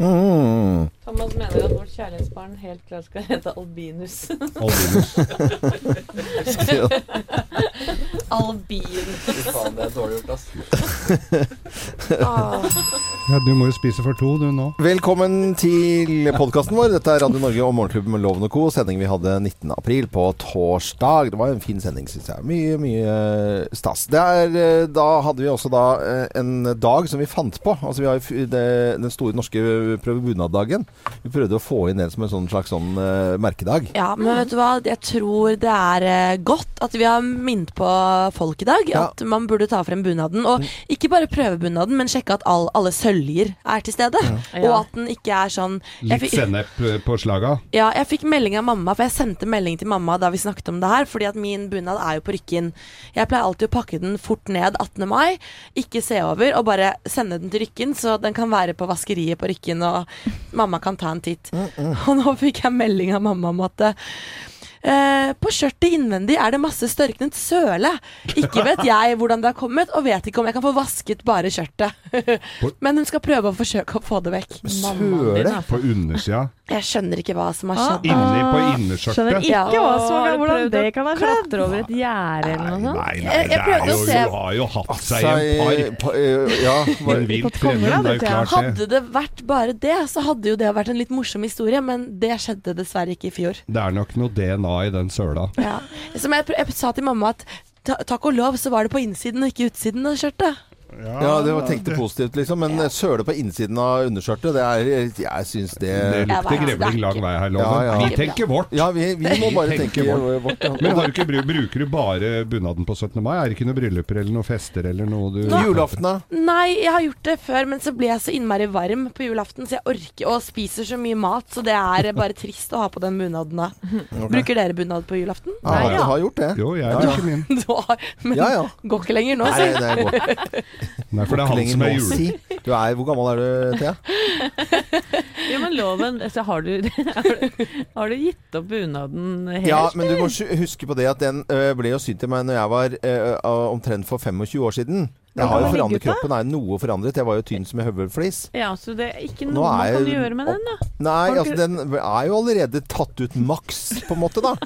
Mm. Thomas mener at vårt kjærlighetsbarn helt klart skal hete Albinus. Albinus. Albinus. Fy faen, det er dårlig gjort, ass. Ah. Ja, du må jo spise for to, du nå. Velkommen til podkasten vår. Dette er Radio Norge og Morgenklubben med Loven og Co. Sending vi hadde 19. april på torsdag. Det var en fin sending, syns jeg. Mye, mye eh, stas. Det er, eh, da hadde vi også da eh, en dag som vi fant på. Altså vi har det, den store norske prøvebunaddagen. Vi prøvde å få inn det som en sånn slags sånn uh, merkedag. Ja, men vet du hva? Jeg tror det er uh, godt at vi har minnet på folk i dag. Ja. At man burde ta frem bunaden. Og ikke bare prøvebunaden, men sjekke at all, alle søljer er til stede. Og at den ikke er sånn Litt fikk- sennep eh, på slaga. Ja, jeg fikk melding av mamma, for jeg sendte melding til mamma da vi snakket om det her, fordi at min bunad er jo på rykken. Jeg pleier alltid å pakke den fort ned 18. mai, ikke se over, og bare sende den til rykken, så den kan være på vaskeriet på rykken, og mamma kan ta en titt. Og nå fikk jeg melding av mamma om at eh, på skjørtet innvendig er det masse størknet søle. Ikke vet jeg hvordan det har kommet, og vet ikke om jeg kan få vasket bare skjørtet. Men hun skal prøve å forsøke å få det vekk. Søle? På undersida. Jeg skjønner ikke hva som har Ah. skjedd. Inni på Skjønner ikke Ja. hva som Har hvordan det kan ha skjedd. Klatre over et gjerde eller noe sånt. nei, nei, Jeg- jeg det er prøvde å jo, se- Hun har jo hatt seg en par. eh, ja, vilt fremmed, det er jo klart det. Hadde det vært bare det, så hadde jo det vært en litt morsom historie, men det skjedde dessverre ikke i fjor. Det er nok noe DNA i den søla. Ja. Som jeg, jeg sa til mamma at takk og lov så var det på innsiden og ikke utsiden av skjørtet. Ja, det var tenkt det positivt, liksom. Men ja. søle på innsiden av underskjørtet, det er Jeg syns det Det lukter grevling lang vei her, Loven. Ja, ja. Vi tenker vårt. Ja, vi, vi må bare tenke vårt. vårt. ja. Men har du ikke, bruker du bare bunaden på 17. mai? Er det ikke noen brylluper eller noen fester eller noe du Julaften, da? Nei, jeg har gjort det før, men så ble jeg så innmari varm på julaften, så jeg orker og spiser så mye mat, så det er bare trist å ha på den bunaden da. Bruker dere bunad på julaften? Ja, jeg har gjort det. Jo, jeg Ja, ja. bruker min. Du har, men Ja, ja. går ikke lenger nå, Nei, si. det går Nei, for det er han som er nå, jul... si. Du er, hvor gammel er du, Thea? Ja, men loven altså, har, du, har, du, har du gitt opp bunaden helt? Ja, men du må huske på det at den ø, ble jo sydd til meg når jeg var ø, omtrent for 25 år siden. Jeg har jo forandret kroppen, er noe forandret. Jeg var jo tynn som en høvelflis. Ja, så det er ikke noe noe man er kan jeg- gjøre med den, da. Nei, altså den er jo allerede tatt ut maks, på en måte, da.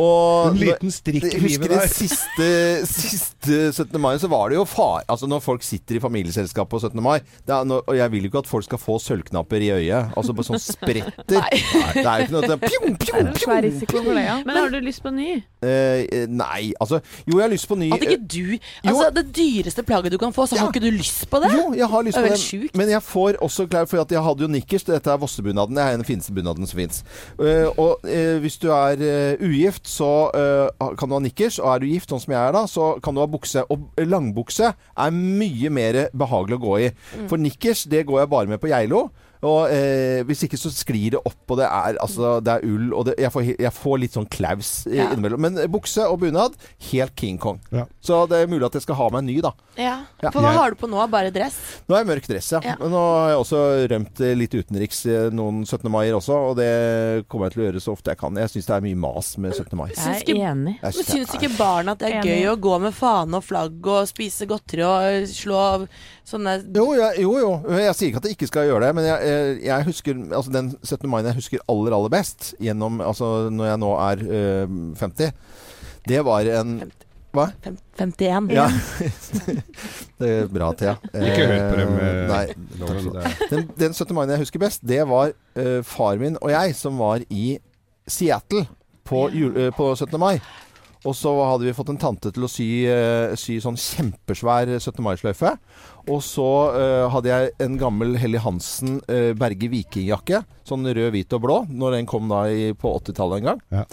Og En liten strikk i husker livet det der. siste, siste 17. mai, så var det jo far Altså når folk sitter i familieselskap på 17. mai det er no, Og jeg vil jo ikke at folk skal få sølvknapper i øyet. Altså på sånn spretter. Nei. Det er jo ikke noe til pjong, Det er pjong, det, ja. Men har du lyst på ny? Uh, nei, altså Jo, jeg har lyst på ny At ikke du Altså, det dyreste plagget du kan få, så har ikke du lyst på det? Jo, jeg har lyst Det på det. sjukt. Men jeg får også klær, for at jeg hadde jo nikkers. Dette er Vossebunaden. Det er den fineste bunaden som fins. og uh, hvis du er uh, ugift, så kan du ha nikkers. Og er du gift, sånn som jeg er da, så kan du ha bukse. Og langbukse er mye mer behagelig å gå i. Mm. For nikkers, det går jeg bare med på Geilo. Og eh, hvis ikke så sklir det opp, og det er, altså, det er ull, og det, jeg, får, jeg får litt sånn klaus Ja. innimellom. Men bukse og bunad, helt King Kong. Ja. Så det er mulig at jeg skal ha meg en ny, da. Ja. Ja. For hva har du på nå? Bare dress? Nå er jeg mørk dress, ja. Ja. Men nå har jeg også rømt eh, litt utenriks eh, noen 17. maier også, og det kommer jeg til å gjøre så ofte jeg kan. Jeg syns det er mye mas med 17. mai. Jeg er enig. Jeg Men synes syns ikke barna at det er Enig. gøy å gå med fane og flagg og spise godteri og slå sånne jo, jeg, jo, jo. Jeg sier ikke at jeg ikke skal gjøre det, men jeg, jeg, jeg husker altså den 17. mai jeg husker aller, aller best, gjennom, altså når jeg nå er øh, 50, det var en Hva? 51? Ja. det er bra, Thea. Ikke hør på dem. Eh, eh, Nei. Den, den 17. mai jeg husker best, det var eh, far min og jeg som var i Seattle på, jul, eh, på 17. mai. Og så hadde vi fått en tante til å sy, eh, sy sånn kjempesvær 17. mai-sløyfe. Og så uh, hadde jeg en gammel Helly Hansen uh, Berge Vikingjakke. Sånn rød, hvit og blå. Når den kom da i, på 80-tallet en gang. Ja.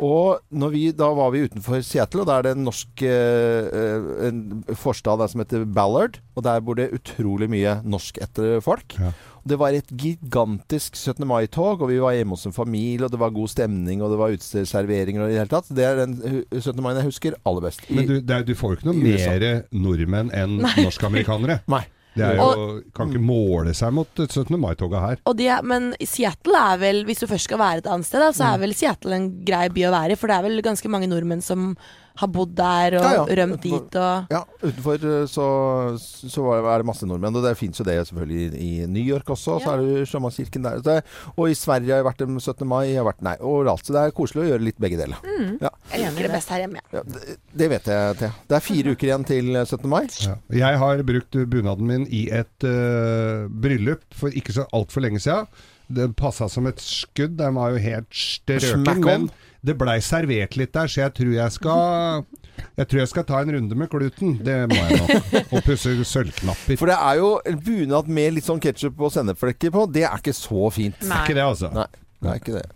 Og når vi, da var vi utenfor Seattle, og da er det en norsk eh, eh, en forstad der som heter Ballard. Og der bor det utrolig mye norsk etter folk. Ja. Det var et gigantisk 17. mai-tog, og vi var hjemme hos en familie, og det var god stemning, og det var utestedserveringer og i det hele tatt. Det er den 17. mai jeg husker aller best. I, Men du, det er, du får jo ikke noe mer nordmenn enn norsk-amerikanere. Nei. Det er jo, kan ikke måle seg mot 17. mai-toget her. Og de men Seattle er vel, hvis du først skal være et annet sted, da, så Mm. er vel Seattle en grei by å være i. For det er vel ganske mange nordmenn som har bodd der og Ja, ja. rømt dit og Ja, utenfor eh, så, så er det masse nordmenn. Og det fins jo det selvfølgelig i, i New York også. Så er det Sjømannskirken der. Så det, og i Sverige har jeg vært dem 17. mai. Jeg har vært, nei, overalt. Så det er koselig å gjøre litt begge deler. Ja, Jeg liker det best her hjemme. ja, det, det vet jeg, Thea. Det er fire uker igjen til 17. mai. Ja. Jeg har brukt bunaden min i et uh, bryllup for ikke så altfor lenge siden. Det passa som et skudd. Den var jo helt strøken. Smack on. Men det blei servert litt der, så jeg tror jeg skal Jeg tror jeg skal ta en runde med kluten. Det må jeg nok. Og pusse sølvknapper. For det er jo bunad med litt sånn ketsjup og sennepflekker på. Det er ikke så fint. Nei. Det er ikke det, altså. Nei, det er ikke det.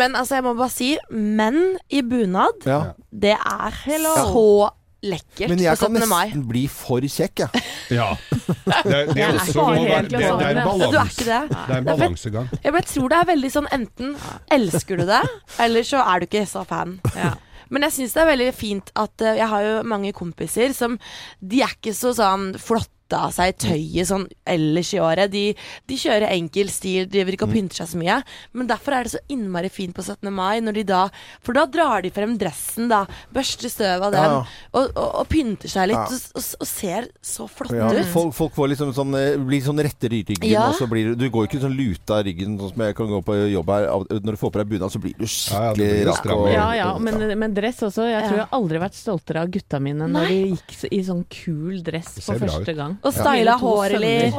Men altså, jeg må bare si, menn i bunad, Ja. det er så lekkert Men jeg på kan mai. nesten bli for kjekk, jeg. Ja. Det, det, er også ikke må helt det, det er en du er ikke det? Det er en balansegang. Jeg tror det er veldig sånn enten elsker du det, eller så er du ikke så fan. Ja. Men jeg syns det er veldig fint at eh, Jeg har jo mange kompiser som De er ikke så sånn flotte av seg tøyet sånn ellers i året. De, de kjører enkel stil, driver ikke og pynter seg så mye. Men derfor er det så innmari fint på 17. mai, når de da For da drar de frem dressen, da. Børster støv av den, Ja, ja. Og, og, og pynter seg litt, Ja. og, og, ser så flotte Ja, ut. folk, folk får liksom sånn, eh, blir sånn rettere i ryggen, Ja. og så blir du går ikke sånn luta i ryggen, sånn som jeg kan gå på jobb her. Når du får på deg bunad, så blir du Ja, ja, rask. Ja, ja, men, men dress også. Jeg tror jeg aldri har vært stoltere av gutta mine når Nei. de gikk i sånn kul dress for første gang. Og styla håret litt.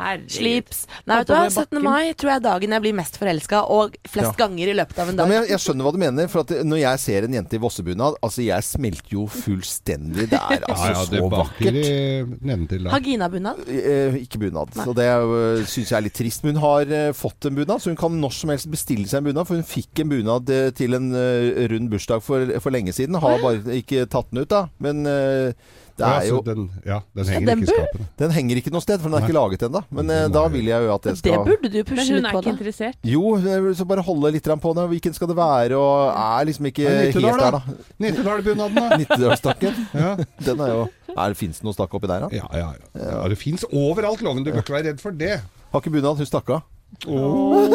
Herregud. Slips. Nei, vet du hva? 17. mai tror jeg er dagen jeg blir mest forelska, og flest Ja. ganger i løpet av en Ja, dag. men jeg, jeg skjønner hva du mener. For at når jeg ser en jente i vossebunad Altså, jeg smelter jo fullstendig. Det er altså Ja, ja, det så vakkert. Hagina-bunad? da. Eh, ikke bunad. Så det uh, syns jeg er litt trist. Men hun har eh, fått en bunad, så hun kan når som helst bestille seg en bunad. For hun fikk en bunad eh, til en eh, rund bursdag for, for lenge siden. Har bare ikke tatt den ut, da. Men eh, det Ja, er jo den, ja, den henger den ikke i skapet. Den henger ikke noe sted, for den er Nei. ikke laget ennå. Men eh, da vil jeg jo at det Det skal burde du Men hun er ikke da. interessert. Jo, jeg vil så bare holde litt på den. Hvilken skal det være? Og er liksom ikke er helt der, da. da. Nittedalbunaden, da. Nittedalsstakken. Ja, Den er jo er, Fins det noe stakk oppi der, da? ja, ja. ja det fins overalt, Loven. Du bør ikke være redd for det. Har ikke bunad, hun stakk av. Åh,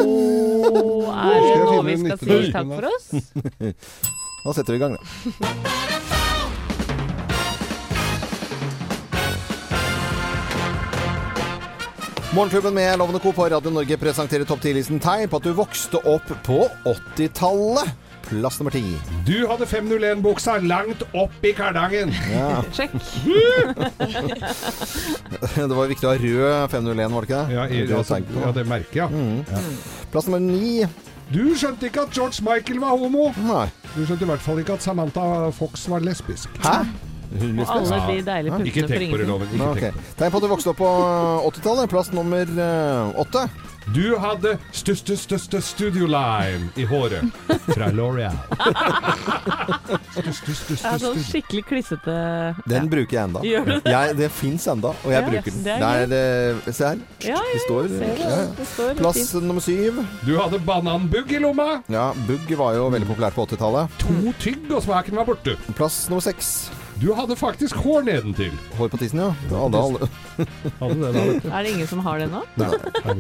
er det nå vi skal si takk for oss? Da setter vi i gang, da. Morgenklubben med Lovende Co. på Radio Norge presenterer topp 10-listen tegn på at du vokste opp på 80-tallet. Plass nummer ti. Du hadde 501-buksa langt opp i kardangen. Ja. Sjekk. Det var viktig å ha rød 501, var det ikke det? Ja, i, altså, ja det merker jeg. Ja. Plass nummer ni. Du skjønte ikke at George Michael var homo. Nei. Du skjønte i hvert fall ikke at Samantha Fox var lesbisk. Hæ? Alle de deilige Ikke puntene for tenk på det. Loven. Ikke tenk på det. Tegn på at du vokste opp på 80-tallet. Plass nummer eh, åtte. Du hadde største, største studio lime i håret fra L'Oreal. Jeg har er sånn skikkelig klissete Den bruker jeg enda. Gjør du det? Jeg, det fins enda, og jeg Ja, bruker den. det Det er er, eh, se her. Ja, Det står, ser det. ja. Det står Plass fint. nummer syv. Du hadde bananbugg i lomma. Ja, Bugg var jo veldig populært på 80-tallet. To tygg, og smaken var borte. Plass nummer seks. Du hadde faktisk hår nedentil. Hår på tissen, ja. Alle, alle. Hadde det. Er det ingen som har det nå? Nei, nei.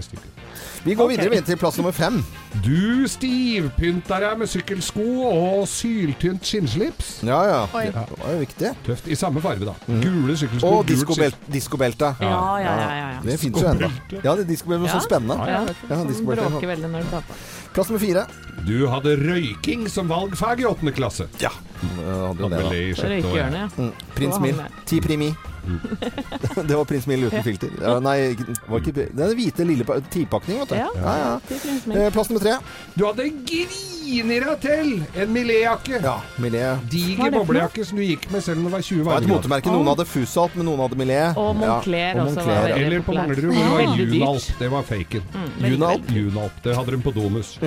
Vi går okay. videre til plass nummer fem. Du stivpynta deg med sykkelsko og syltynt skinnslips. Ja, ja. Oi. Det var jo viktig. Tøft. I samme farge, da. Gule sykkelsko. Og diskobelt, diskobelte. Ja, ja, ja. ja, ja. Det fins jo ennå. Ja, det er diskobelte, Ja. så spennende. Ja, Ja, som diskobelte. bråker veldig når du tar på. Plass nummer fire. Du hadde røyking som valgfag i åttende klasse. Ja. Hadde jo det, da. det i sjette. Røykehjørnet, ja. Mm. Prins Mil. Mill. Ti primi. Det var Prins Mill uten filter. Ja, nei, var ikke, det er den hvite lille pa- tipakning, vet du. Ja. Ja, ja. Eh, Plass nummer tre. Du hadde grini deg til en Millet-jakke. Ja, Millet. Diger er boblejakke som du gikk med selv om det var 20 Det var et motemerke. Noen hadde Fusalt, men noen hadde Millet. Og Moncler Ja, også var Eller på. Manglerud, hvor det var. Junalp. Det var faken. Mm, Junalp? Junalp. Det hadde de på Domus.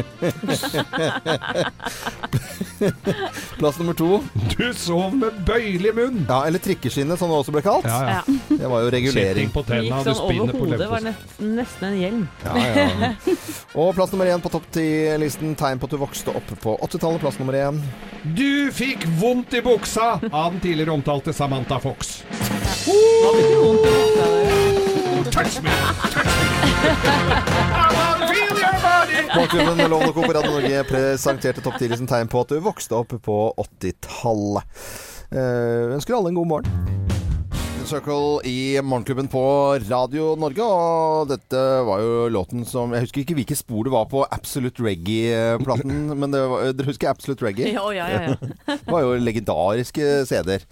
Plass nummer to. Du sov med bøyelig munn. Ja, eller trikkeskinne, som det også ble kalt. Ja, ja. Ja. Det var jo regulering. På Det tenna, gikk sånn over hodet, var nesten, nesten en hjelm. Ja, ja. Og plass nummer én på topp ti-listen. Tegn på at du vokste opp på 80-tallet. Plass nummer én. Du fikk vondt i buksa av den tidligere omtalte Samantha Fox. I buksa? touch me, touch me. Morgenklubben med Lovende Co. på Radio Norge presenterte topp 10-listen tegn på at du vokste opp på 80-tallet. Uh, ønsker alle en god morgen. Circle i Morgenklubben på Radio Norge. Og dette var jo låten som Jeg husker ikke hvilke spor det var på Absolute Reggae-platen, men det var, dere husker Absolute Reggae? Ja, ja, ja. Det var jo legendariske CD-er.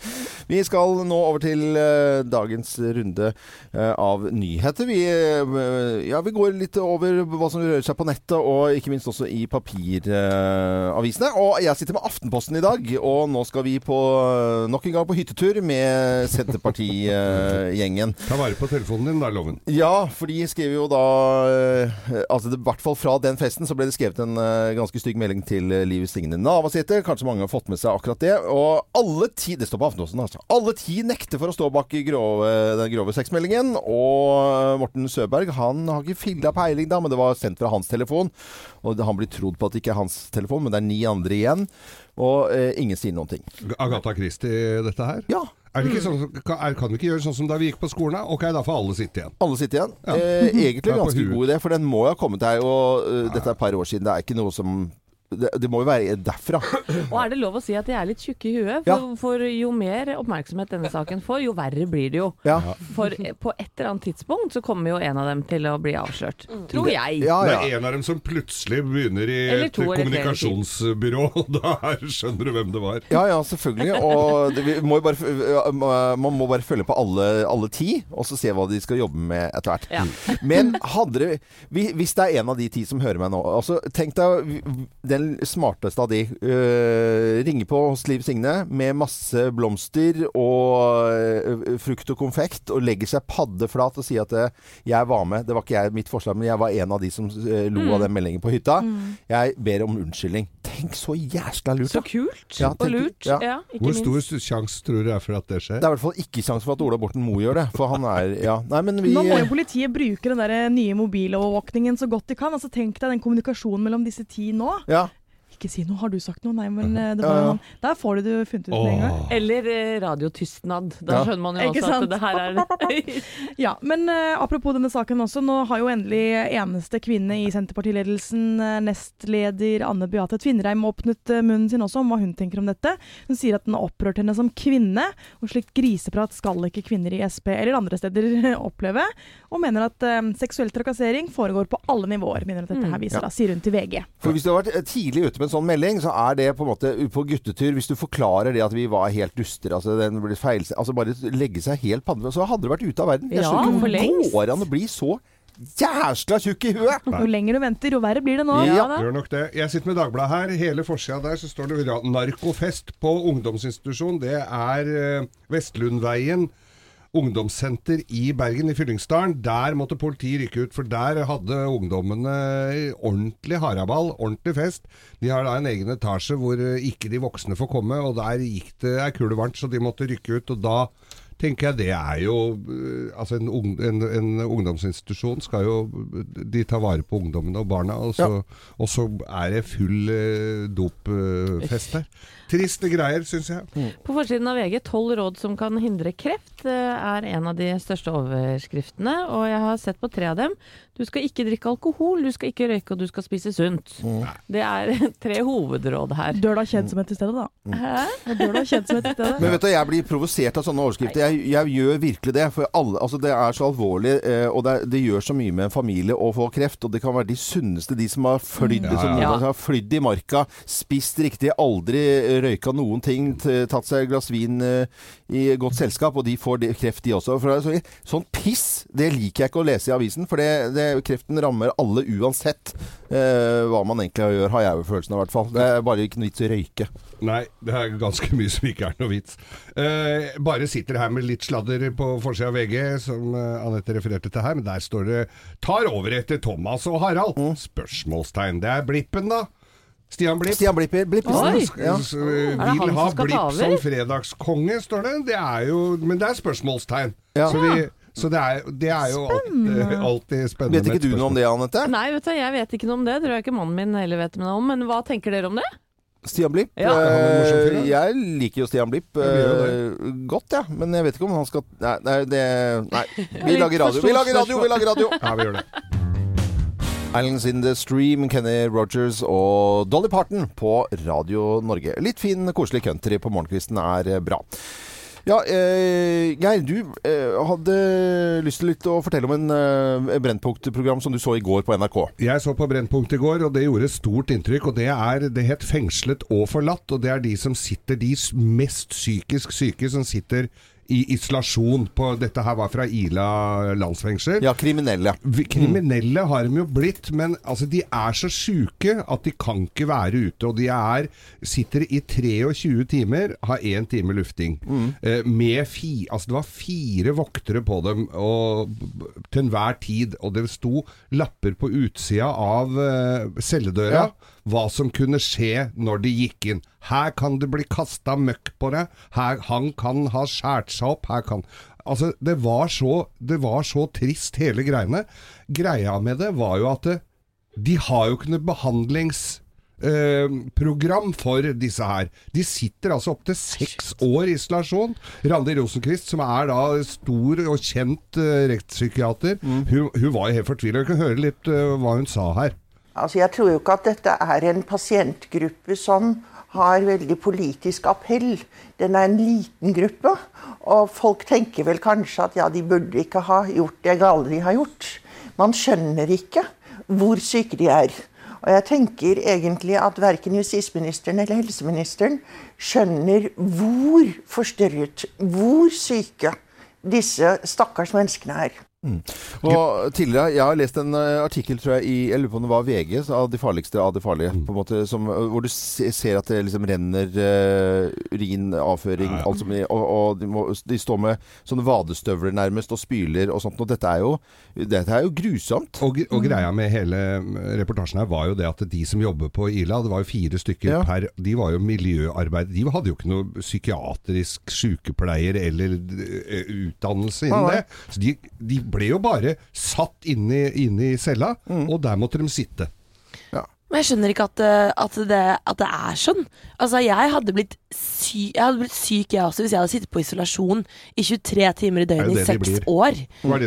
Vi skal nå over til eh, dagens runde eh, av nyheter. Vi, eh, ja, vi går litt over hva som rører seg på nettet, og ikke minst også i papiravisene. og jeg sitter med Aftenposten i dag, og nå skal vi på, nok en gang på hyttetur med Senterpartigjengen. Ta vare på telefonen din da, Loven. Ja, for de skrev jo da uh, Altså det- i hvert fall fra den festen så ble det skrevet en uh, ganske stygg melding til Liv Signe Navarsete. Kanskje mange har fått med seg akkurat det. Og alle ti Det står på Aftenposten, altså. Alle ti nekter for å stå bak grove, den grove sexmeldingen. Og Morten Søberg han har ikke filla peiling, da, men det var sendt fra hans telefon. Og han blir trodd på at det ikke er hans telefon, men det er ni andre igjen. Og eh, ingen sier noen ting. Agatha Christie, dette her? Ja. Er det ikke sånn, kan, er, kan vi ikke gjøre sånn som da vi gikk på skolen? Ok, da får alle sitte igjen. Alle sitter igjen. Ja. Eh, egentlig ganske god idé, for den må jo ha kommet her. Og uh, dette er et par år siden. Det er ikke noe som Det, det må jo være derfra. Og er det lov å si at de er litt tjukke i huet? For, Ja. for jo mer oppmerksomhet denne saken får, jo verre blir det jo. Ja. For eh, på et eller annet tidspunkt så kommer jo en av dem til å bli avslørt. Tror jeg. Ja, Det er en av dem som plutselig begynner i et kommunikasjonsbyrå, og da er- skjønner du hvem det var. Ja, ja, selvfølgelig. Og det, vi må jo bare, man må bare følge på alle, alle ti, og så se hva de skal jobbe med etter hvert. Ja. Men hadde det, hvis det er en av de ti som hører meg nå altså Tenk deg den smarteste av de. Uh, ringer på hos Liv Signe med masse blomster og uh, frukt og konfekt og legger seg paddeflat og sier at uh, 'jeg var med'. Det var ikke jeg mitt forslag, men jeg var en av de som lo av den meldingen på hytta. Jeg ber om unnskyldning. Tenk så jæsla lurt, Så kult Ja, og lurt. ja. Ja, ikke Hvor stor sjanse tror du det er for at det skjer? Det er i hvert fall ikke sjanse for at Ola Borten Moe gjør det. For han er Ja. Nei, men vi Nå må jo politiet bruke den der nye mobilovervåkningen så godt de kan. Altså Tenk deg den kommunikasjonen mellom disse ti nå. Ja. Ikke si noe, har du sagt noe? Nei, men eh, det var Ja, jo han. Der får du det funnet ut med en gang. Eller eh, radiotystnad. Da Ja. skjønner man jo Ikke også sant? at det her er Ja, men eh, apropos denne saken også. Nå har jo endelig eneste kvinne i Senterpartiledelsen, eh, nestleder Anne Beate Tvinnereim, åpnet eh, munnen sin også om hva hun tenker om dette. Hun sier at den har opprørt henne som kvinne, og slikt griseprat skal ikke kvinner i Sp eller andre steder oppleve. Og mener at eh, seksuell trakassering foregår på alle nivåer, mener at dette her viser da, sier hun til VG. For hvis du har vært tidlig ute med en sånn melding, så er det på en måte på guttetur. Hvis du forklarer det at vi var helt duster, altså feil Altså bare legge seg helt padde, så hadde du vært ute av verden. Jeg Ja, skjønner for lengst. går an å bli så jæsla tjukk i huet! Jo lenger du venter, jo verre blir det nå. Ja. da. Gjør nok det. Jeg sitter med Dagbladet her. Hele forsida der så står det 'Narkofest på ungdomsinstitusjon'. Det er eh, Vestlundveien ungdomssenter i Bergen, i Fyllingsdalen. Der måtte politiet rykke ut, for der hadde ungdommene ordentlig haraball, ordentlig fest. De har da en egen etasje hvor eh, ikke de voksne får komme, og der gikk det ei kule varmt, så de måtte rykke ut. Og da tenker jeg det er jo eh, Altså en, ung, en, en ungdomsinstitusjon skal jo De tar vare på ungdommene og barna, og så, og så er det full eh, dopfest her. Triste greier, syns jeg. På forsiden av VG 'Tolv råd som kan hindre kreft' eh, er en av de største overskriftene. Og jeg har sett på tre av dem. Du skal ikke drikke alkohol, du skal ikke røyke og du skal spise sunt. Det er tre hovedråd her. Dør da kjedsomhet i stedet, da. Hæ? Dør da kjedsomhet i stedet. Men vet du, jeg blir provosert av sånne overskrifter. Jeg, jeg gjør virkelig det. For alle, altså det er så alvorlig, eh, og det, det gjør så mye med en familie å få kreft. Og det kan være de sunneste, de som har flydd, Ja, ja. Ja. som har flydd i marka, spist riktig, aldri røyka noen ting, tatt seg et glass vin eh, i godt selskap, og de får det, kreft, de også. For så, sånn piss, det liker jeg ikke å lese i avisen, for det, det, kreften rammer alle uansett eh, hva man egentlig gjør, har jeg jo følelsen av i hvert fall. Det er bare ikke noe vits i å røyke. Nei, det er ganske mye som ikke er noe vits. Eh, bare sitter her med litt sladder på forsida av VG, som eh, Anette refererte til her, men der står det 'Tar over etter Thomas og Harald'. Spørsmålstegn. Det er Blippen, da. Stian Blipp. Stian Blipp Blippesen. Oi. Ja. Vil ha Blipp som fredagskonge, står det. Det er jo Men det er spørsmålstegn. Ja. Så, vi, så det, er, det er jo alltid, alltid spennende. Vet ikke du noe om det, Anette? Nei, vet du, jeg vet ikke noe om det. Tror jeg ikke mannen min heller vet noe om. Men hva tenker dere om det? Stian Blipp. Ja. da. jeg liker jo Stian Blipp uh, godt, godt, ja. Men jeg vet ikke om han skal Nei, nei det Nei. Vi lager radio, vi lager radio! Vi lager radio! Ja, vi gjør det. Islands in the Stream, Kenny Rogers og Dolly Parton på Radio Norge. Litt fin, koselig country på morgenkvisten er eh, bra. Ja, eh, Geir, du eh, hadde lyst til litt å fortelle om en eh, Brennpunkt-program som du så i går på NRK. Jeg så på Brennpunkt i går, og det gjorde stort inntrykk. og Det er, det het 'Fengslet og forlatt'. og Det er de som sitter, de mest psykisk syke som sitter i isolasjon på Dette her var fra Ila landsfengsel. Ja, kriminelle. Kriminelle Kriminelle har de jo blitt, men altså, de er så sjuke at de kan ikke være ute. Og de er, sitter i 23 timer, har én time lufting. Eh, med fi, altså, det var fire voktere på dem og, til enhver tid. Og det sto lapper på utsida av uh, celledøra. Ja. Hva som kunne skje når de gikk inn. Her kan det bli kasta møkk på deg. Her, han kan ha skåret seg opp. Her kan Altså, det var så, det var så trist, hele greiene. Greia med det var jo at det, de har jo ikke noe behandlingsprogram eh, for disse her. De sitter altså opptil seks år isolasjon. Randi Rosenquist, som er da stor og kjent eh, rettspsykiater, hun, hun var jo helt fortvila. Vi kan høre litt eh, hva hun sa her. Altså, jeg tror jo ikke at dette er en pasientgruppe som har veldig politisk appell. Den er en liten gruppe, og folk tenker vel kanskje at ja, de burde ikke ha gjort det gale de har gjort. Man skjønner ikke hvor syke de er. Og jeg tenker egentlig at verken justisministeren eller helseministeren skjønner hvor forstyrret, hvor syke disse stakkars menneskene er. Og tidligere, Jeg har lest en eh, artikkel tror jeg, i jeg lurer på om det var VG, av de farligste av de farlige. på en måte, som, eh, Hvor du ser at det liksom renner uh, urin, avføring alt som, og, og de, må, de står med sånne vadestøvler nærmest og spyler og sånt. Og dette er jo, dette er jo grusomt. Og, og greia med hele reportasjen her var jo det at de som jobber på Ila, det var jo fire stykker Ja. per De var jo miljøarbeidere. De hadde jo ikke noe psykiatrisk sykepleier eller utdannelse innen det. Så de, de ble jo bare satt inne, i- inne i cella, og der måtte de sitte. Men jeg skjønner ikke at, eh, at, det, at det er sånn. Altså, jeg hadde blitt syk, jeg hadde blitt syk jeg også hvis jeg hadde sittet på isolasjon i 23 timer i døgnet i seks år.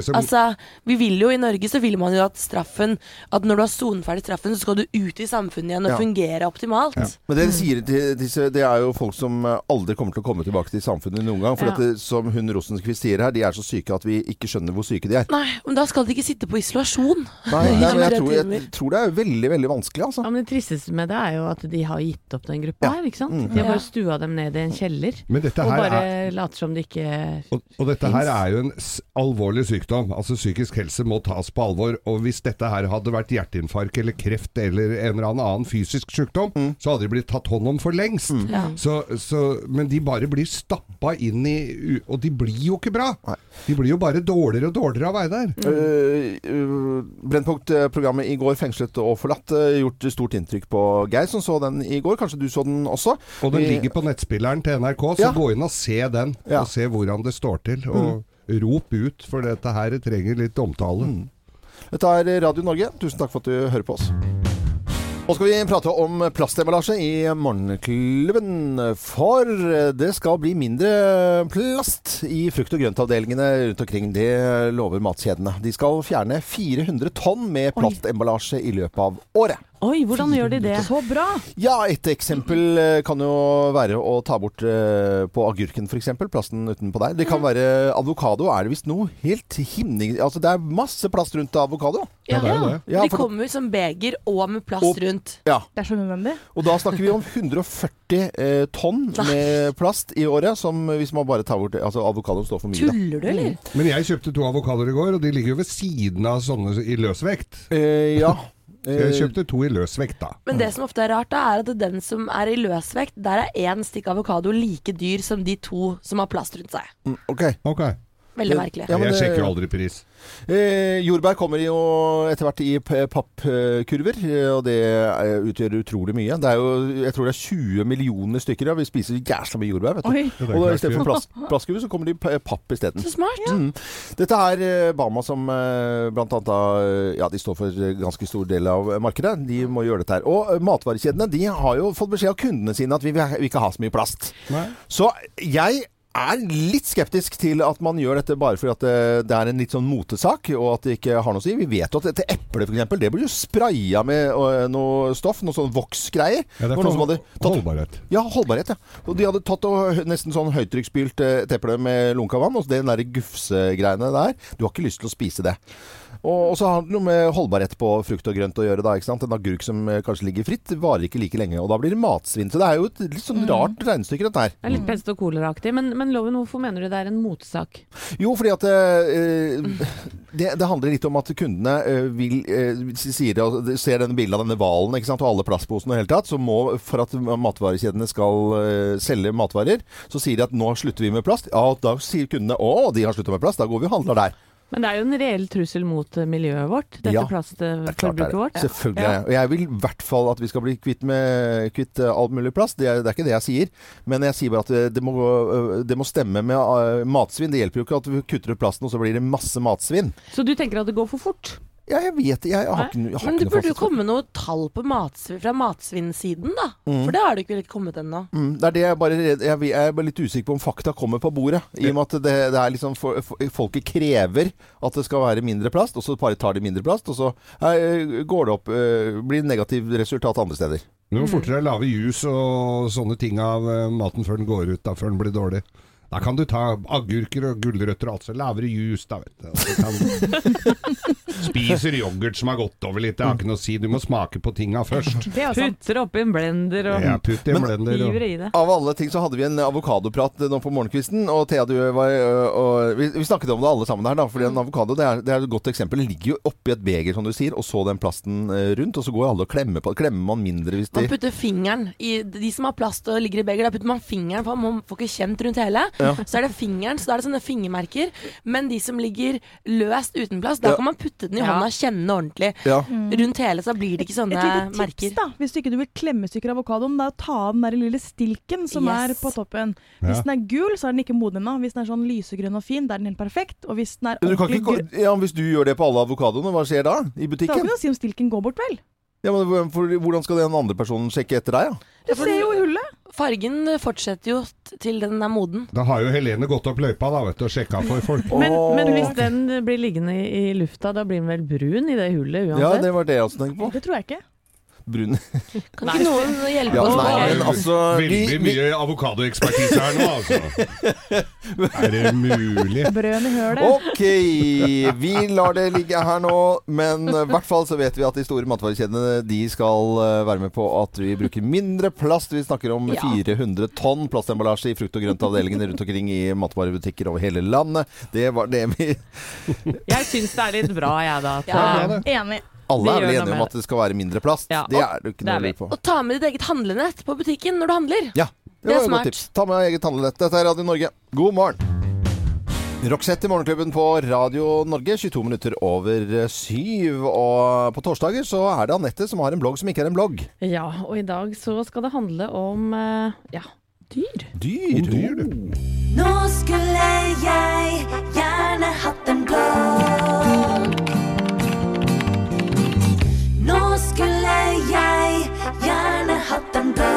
Som- Altså, vi vil jo I Norge så vil man jo at straffen At når du har soneferdig straffen, så skal du ut i samfunnet igjen og Ja. fungere optimalt. Men det de sier til disse, det er jo folk som eh, aldri kommer til å komme tilbake til samfunnet noen gang. For Ja. at det, som hun Rosenquist sier her, de er så syke at vi ikke skjønner hvor syke de er. Nei, men da skal de ikke sitte på isolasjon. Nei, nei, men jeg tror, jeg tror det er veldig, veldig vanskelig, altså. Ja, men Det tristeste med det er jo at de har gitt opp den gruppa Ja. her. ikke sant? Mm. De har bare stua dem ned i en kjeller. Men dette Og bare er later som det ikke Og, og dette her er jo en s- alvorlig sykdom. Altså Psykisk helse må tas på alvor. Og hvis dette her hadde vært hjerteinfarkt eller kreft eller en eller annen annen fysisk sykdom, Mm. så hadde de blitt tatt hånd om for lengst. Ja. Så, så, men de bare blir stappa inn i Og de blir jo ikke bra! Nei. De blir jo bare dårligere og dårligere av Veidar. Uh, uh, Brennpunkt-programmet i går, 'Fengslet og forlatt', uh, gjort stort inntrykk på Geir, som så den i går. Kanskje du så den også? Og den ligger på nettspilleren til NRK, så Ja. gå inn og se den. Ja. Og se hvordan det står til. Og rop ut, for dette her trenger litt omtale. Dette er Radio Norge. Tusen takk for at du hører på oss. Nå skal vi prate om plastemballasje i Morgenklubben. For det skal bli mindre plast i frukt- og grøntavdelingene rundt omkring. Det lover matkjedene. De skal fjerne 400 tonn med plastemballasje i løpet av året. Oi, hvordan gjør de det? Så bra! Ja, et eksempel eh, kan jo være å ta bort eh, på agurken f.eks. Plasten utenpå der. Det kan være avokado. Er det visst noe helt himning... Altså det er masse plast rundt avokado. Ja, det er jo det. Ja, de kommer som beger og med plast Og- rundt. Ja. Det er så nødvendig. Og da snakker vi om 140 eh, tonn med plast i året, som hvis man bare tar bort Altså avokado står for mye. Tuller du, eller? Men jeg kjøpte to avokadoer i går, og de ligger jo ved siden av sånne i løsvekt. Eh, ja. Så jeg Eh, kjøpte to i løsvekt, da. Men det som ofte er rart, da, er at den som er i løsvekt, der er én stikk avokado like dyr som de to som har plast rundt seg. mm, ok. Ok. Veldig merkelig. Ja, men jeg sjekker jo aldri pris. Eh, jordbær kommer jo etter hvert i pappkurver, eh, og det utgjør utrolig mye. Det er jo, jeg tror det er 20 millioner stykker. Ja. Vi spiser jæsla mye jordbær, vet du. Oi. Ja, Og i stedet for plast, plastkurver, så kommer de i papp isteden. Så smart. Mm. Dette er eh, Bama som eh, blant annet da, ja, de står for ganske stor del av markedet. De må gjøre dette her. Og matvarekjedene de har jo fått beskjed av kundene sine at vi vil ikke ha så mye plast. Nei. Så jeg er litt skeptisk til at man gjør dette bare fordi at det, det er en litt sånn motesak, og at det ikke har noe å si. Vi vet jo at dette eplet f.eks., det blir jo spraya med øh, noe stoff, noe sånn voksgreier. Ja, det er for tatt holdbarhet. ja, holdbarhet, ja. Og de hadde tatt og nesten sånn høytrykksspylt eh, et eple med lunka vann, og den der gufsegreiene der. Du har ikke lyst til å spise det. Og, så har det noe med holdbarhet på frukt og grønt å gjøre, da. ikke sant? En agurk som eh, kanskje ligger fritt, varer ikke like lenge. Og da blir det matsvinn. Så det er jo et litt sånn rart regnestykke, dette her. Det er litt pest og koleraaktig. Men, men Loven, hvorfor mener du det er en motsak? Jo, fordi at eh, det, det handler litt om at kundene eh, vil eh, sier ser denne bildet av denne hvalen og alle plastposene og hele tatt, så må, for at matvarekjedene skal eh, selge matvarer, så sier de at nå slutter vi med plast. Ja, og da sier kundene å, de har slutta med plast, da går vi og handler der. Men det er jo en reell trussel mot eh, miljøet vårt, dette Ja, Det er det plastforbruket er. vårt. Selvfølgelig. Ja. det. Og jeg vil i hvert fall at vi skal bli kvitt, med, kvitt eh, all mulig plast. Det er, det er ikke det jeg sier. Men jeg sier bare at det, det, må, det må stemme med eh, matsvinn. Det hjelper jo ikke at vi kutter ut plasten, og så blir det masse matsvinn. Så du tenker at det går for fort? Ja, jeg vet Jeg, jeg har ikke, noe- jeg har Men du det burde jo det. komme noe tall på matsvinn, fra matsvinnsiden, da. For det har det ikke kommet ennå. Mm, det er det jeg bare redd- jeg, jeg er bare litt usikker på om fakta kommer på bordet. I og med at det, det er liksom for, for, Folket krever at det skal være mindre plast, og så bare tar de mindre plast, og så eh, går det opp eh, Blir det negativt resultat andre steder. Du må fortere lage jus og sånne ting av eh, maten før den går ut, da, før den blir dårlig. Da kan du ta agurker og gulrøtter og alt, så lavere jus, da, vet du. Spiser yoghurt som har gått over litt, det har ikke noe å si. Du må smake på tinga først. Det er jo sant. Putter oppi en blender og Ja, putt i en blender. hiver Og... i det. Av alle ting så hadde vi en avokadoprat nå på morgenkvisten. Og Thea, du var øh, og, vi, vi snakket om det alle sammen her, da. Fordi en avokado det er, det er et godt eksempel. Den ligger jo oppi et beger, som du sier, og så den plasten rundt. Og så går alle og klemmer på Klemmer man mindre hvis de Man putter fingeren i De som har plast og ligger i beger, da putter man fingeren, for man får ikke kjent rundt hele. Ja. Så er det fingeren, så da er det sånne fingermerker. Men de som ligger løst uten plass, da Ja. kan man putte den i hånda og kjenne ordentlig. Ja. Rundt hele, så blir det ikke sånne Et lite tips, merker. da, hvis du ikke vil klemme stykker avokadoen, det er å ta av den der lille stilken som Yes. er på toppen. Hvis Ja. den er gul, så er den ikke moden ennå. Hvis den er sånn lysegrønn og fin, da er den helt perfekt. Og hvis den er du ordentlig ikke, ja, hvis du gjør det på alle avokadoene, hva skjer da? I butikken? Da kan du si om stilken går bort, vel? Ja, men for, Hvordan skal den andre personen sjekke etter deg? Ja? Du ser jo. Fargen fortsetter jo til den er moden. Da har jo Helene gått opp løypa da, vet du, og sjekka for folk. Men, men hvis den blir liggende i, lufta, da blir den vel brun i det hullet ja, det var det jeg også tenkte på. Det tror jeg ikke. Brun. Kan ikke noen hjelpe Ja, oss? nei, med men altså vi, Veldig vi, mye avokadoekspertise her nå, altså. Er det mulig? Brøn i hølet. Ok, vi lar det ligge her nå. Men i hvert fall så vet vi at de store matvarekjedene de skal eh, være med på at vi bruker mindre plast. Vi snakker om 400 tonn plastemballasje i frukt- og grøntavdelingene rundt omkring i matvarebutikker over hele landet. Det var det vi Jeg syns det er litt bra, jeg, da. Ja. Enig. Alle er vel enige om at det skal være mindre plast. Ja, det er du ikke det noe å lure på. Og ta med ditt eget handlenett på butikken når du handler. Ja, det, Det er smart. Ta med eget handlenett. Dette er Radio Norge. God morgen. Roxette i Morgenklubben på Radio Norge, 22 minutter over syv. Og på torsdager så er det Anette som har en blogg som ikke er en blogg. Ja, og i dag så skal det handle om eh, ja, dyr. Dyr. Dyr, du. Nå skulle jeg gjerne hatt en blogg. Skulle jeg gjerne hatt den blå.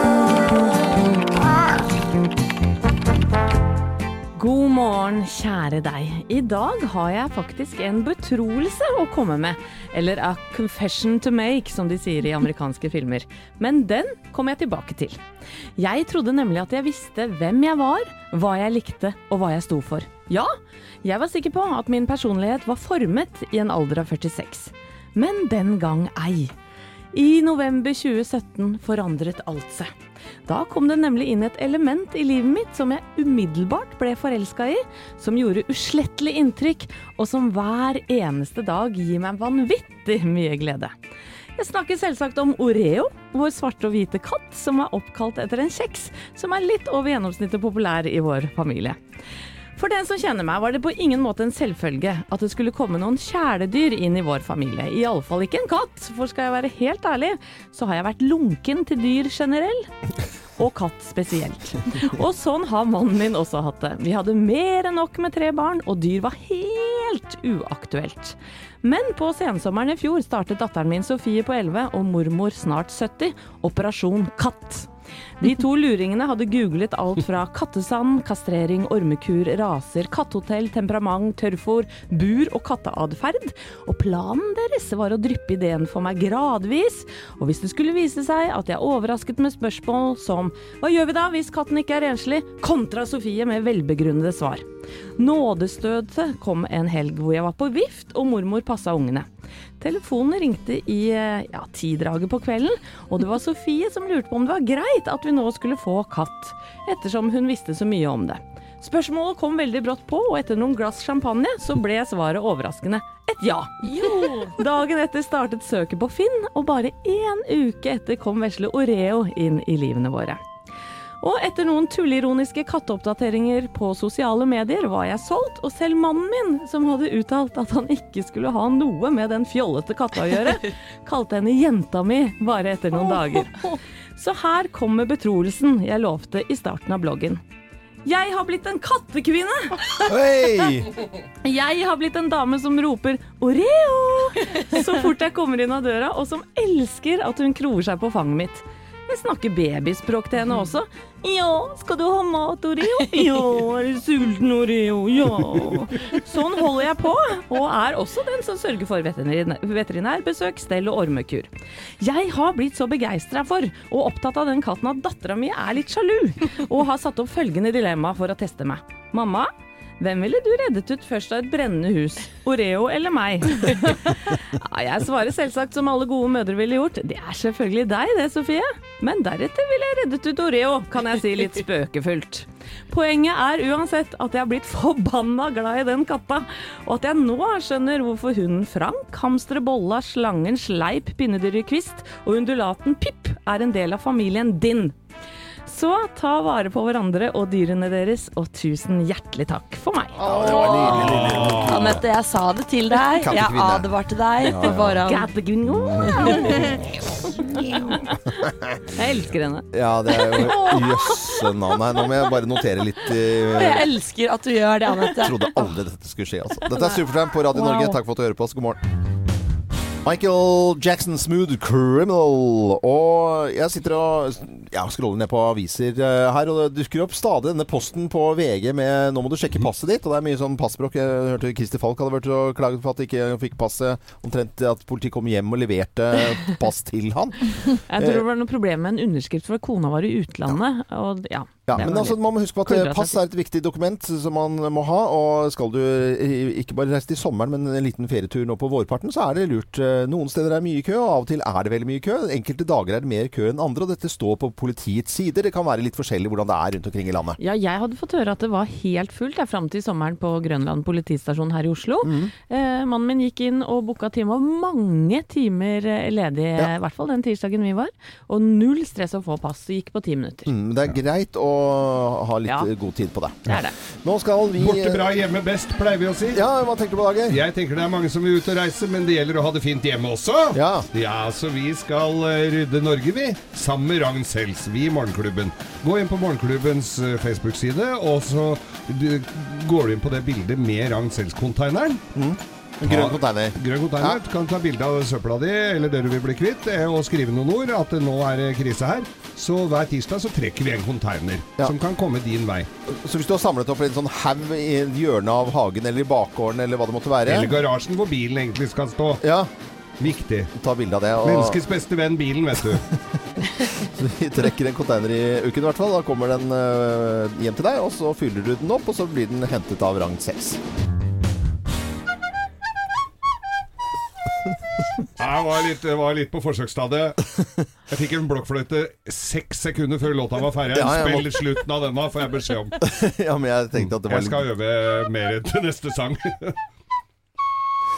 God morgen, kjære deg. I dag har jeg faktisk en betroelse å komme med. Eller a confession to make, som de sier i amerikanske filmer. Men den kommer jeg tilbake til. Jeg trodde nemlig at jeg visste hvem jeg var, hva jeg likte og hva jeg sto for. Ja, jeg var sikker på at min personlighet var formet i en alder av 46. Men den gang ei. I november 2017 forandret alt seg. Da kom det nemlig inn et element i livet mitt som jeg umiddelbart ble forelska i, som gjorde uslettelig inntrykk, og som hver eneste dag gir meg vanvittig mye glede. Jeg snakker selvsagt om Oreo, vår svarte og hvite katt, som er oppkalt etter en kjeks som er litt over gjennomsnittet populær i vår familie. For den som kjenner meg, var det på ingen måte en selvfølge at det skulle komme noen kjæledyr inn i vår familie. I alle fall ikke en katt, for skal jeg være helt ærlig, så har jeg vært lunken til dyr generell. Og katt spesielt. Og sånn har mannen min også hatt det. Vi hadde mer enn nok med tre barn, og dyr var helt uaktuelt. Men på sensommeren i fjor startet datteren min Sofie på 11 og mormor snart 70 Operasjon katt. De to luringene hadde googlet alt fra kattesand, kastrering, ormekur, raser, kattehotell, temperament, tørrfòr, bur og katteatferd. Og planen deres var å dryppe ideen for meg gradvis. Og hvis det skulle vise seg at jeg overrasket med spørsmål som hva gjør vi da hvis katten ikke er renslig, kontra Sofie med velbegrunnede svar. Nådestøtet kom en helg hvor jeg var på vift og mormor passa ungene. Telefonen ringte i eh, ja, tidraget på kvelden, og det var Sofie som lurte på om det var greit at vi nå skulle få katt, ettersom hun visste så mye om det. Spørsmålet kom veldig brått på, og etter noen glass champagne så ble svaret overraskende et ja. Dagen etter startet søket på Finn, og bare én uke etter kom vesle Oreo inn i livene våre. Og etter noen tulleironiske katteoppdateringer på sosiale medier var jeg solgt, og selv mannen min, som hadde uttalt at han ikke skulle ha noe med den fjollete katta å gjøre, kalte henne jenta mi bare etter noen dager. Så her kommer betroelsen jeg lovte i starten av bloggen. Jeg har blitt en kattekvinne! Hey! Jeg har blitt en dame som roper 'Oreo' så fort jeg kommer inn av døra, og som elsker at hun kroer seg på fanget mitt. Jeg snakker babyspråk til henne også. Ja, skal du ha mat, Oreo? Ja, er du sulten, Oreo? Ja. Sånn holder jeg på, og er også den som sørger for veterinærbesøk, stell og ormekur. Jeg har blitt så begeistra for og opptatt av den katten at dattera mi er litt sjalu, og har satt opp følgende dilemma for å teste meg. Mamma, hvem ville du reddet ut først av et brennende hus? Oreo eller meg? Ja, jeg svarer selvsagt som alle gode mødre ville gjort. Det er selvfølgelig deg det, Sofie. Men deretter ville jeg reddet ut Oreo, kan jeg si litt spøkefullt. Poenget er uansett at jeg har blitt forbanna glad i den katta, og at jeg nå skjønner hvorfor hunden Frank, hamsteret Bolla, slangen Sleip, pinnedyret Kvist og undulaten Pip er en del av familien din. Så ta vare på hverandre og dyrene deres, og tusen hjertelig takk for meg. Ja, det var nydelig, nydelig, nydelig. Anette, jeg sa det til deg. Jeg advarte deg på forhånd. Jeg elsker henne. Ja, det er jo jøsse navn her. Nå må jeg bare notere litt. Uh... jeg elsker at du gjør det, Anette. Jeg trodde aldri dette skulle skje. Altså. Dette er Supertramp på Radio Wow. Norge. Takk for at du hører på oss. God morgen. Michael Jackson, 'Smooth Criminal'. Og jeg sitter og ja, scroller ned på aviser eh, her, og det dukker opp stadig denne posten på VG med 'nå må du sjekke passet ditt'. Og det er mye sånn passbråk. Jeg hørte Christer Falk hadde vært og klaget på at de ikke fikk passet. Omtrent at politiet kom hjem og leverte pass til han. Jeg tror det var noe problem med en underskrift for at kona var i utlandet. Og ja, Ja, men altså, man må huske på at eh, pass er et viktig dokument som man må ha. Og skal du eh, ikke bare reise til sommeren, men en liten ferietur nå på vårparten, så er det lurt. Eh, Noen steder er det mye kø, og av og til er det veldig mye kø. Enkelte dager er det mer kø enn andre, og dette står på politiets sider. Det kan være litt forskjellig hvordan det er rundt omkring i landet. Ja, jeg hadde fått høre at det var helt fullt der fram til sommeren på Grønland politistasjon her i Oslo. Mm. Eh, mannen min gikk inn og booka time, og mange timer eh, ledig, Ja. i hvert fall den tirsdagen vi var. Og null stress å få pass. Det gikk på ti minutter. Mm, det er greit å ha litt Ja. eh, god tid på det. Det er det. Nå skal vi Borte bra, hjemme best, pleier vi å si. Ja, hva tenker du på, Dager? Jeg tenker det er mange som vil ut og reise, men det gjelder å ha det fint hjemme også. Ja. Ja, så vi skal eh, rydde Norge, vi. Sammen med Ragn Sells, vi i Morgenklubben. Gå inn på Morgenklubbens eh, Facebook-side, og så går du inn på det bildet med Ragn Sells-konteineren. Grønn container. Grønn container. Du kan ta bilde av søpla di, eller det du vil bli kvitt, eh, og skrive noen ord at nå er det krise her. Så hver tirsdag så trekker vi en container Ja. som kan komme din vei. Så hvis du har samlet opp en sånn haug i hjørnet av hagen eller i bakgården eller hva det måtte være Eller garasjen hvor bilen egentlig skal stå. Ja, Viktig. ta bilde av det. Og Menneskets beste venn, bilen, vet du. vi trekker en container i uken i hvert fall. Da kommer den øh, hjem til deg, og så fyller du den opp, og så blir den hentet av rang 6. Jeg var litt, var litt på forsøksstadiet. Jeg fikk en blokkfløyte seks sekunder før låta var ferdig. Ja, må- Spill slutten av denne, får jeg beskjed om. ja, men jeg at det var Jeg skal øve mer til neste sang.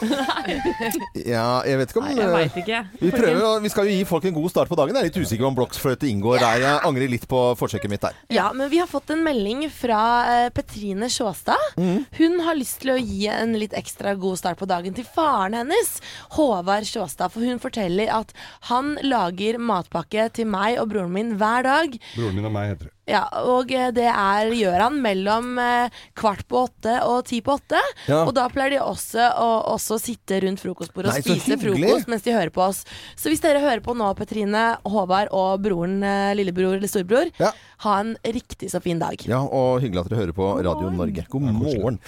Ja, jeg vet ikke om Nei, jeg vet ikke. vi, prøver, jo- vi skal jo gi folk en god start på dagen. Jeg er litt usikker på om blokkfløyte inngår der. Jeg angrer litt på forsøket mitt der. Ja, men vi har fått en melding fra eh, Petrine Sjåstad. Hun har lyst til å gi en litt ekstra god start på dagen til faren hennes, Håvard Sjåstad. For hun forteller at han lager matpakke til meg og broren min hver dag. Broren min og meg heter det. Ja, og eh, det er, gjør han mellom eh, kvart på åtte og ti på åtte. Ja. Og da pleier de også å også sitte rundt frokostbordet og Nei, spise frokost mens de hører på oss. Så hvis dere hører på nå, Petrine, Håvard og broren, eh, lillebror eller storebror, Ja. ha en riktig så fin dag. Ja, og hyggelig at dere hører på Radio Norge. God morgen.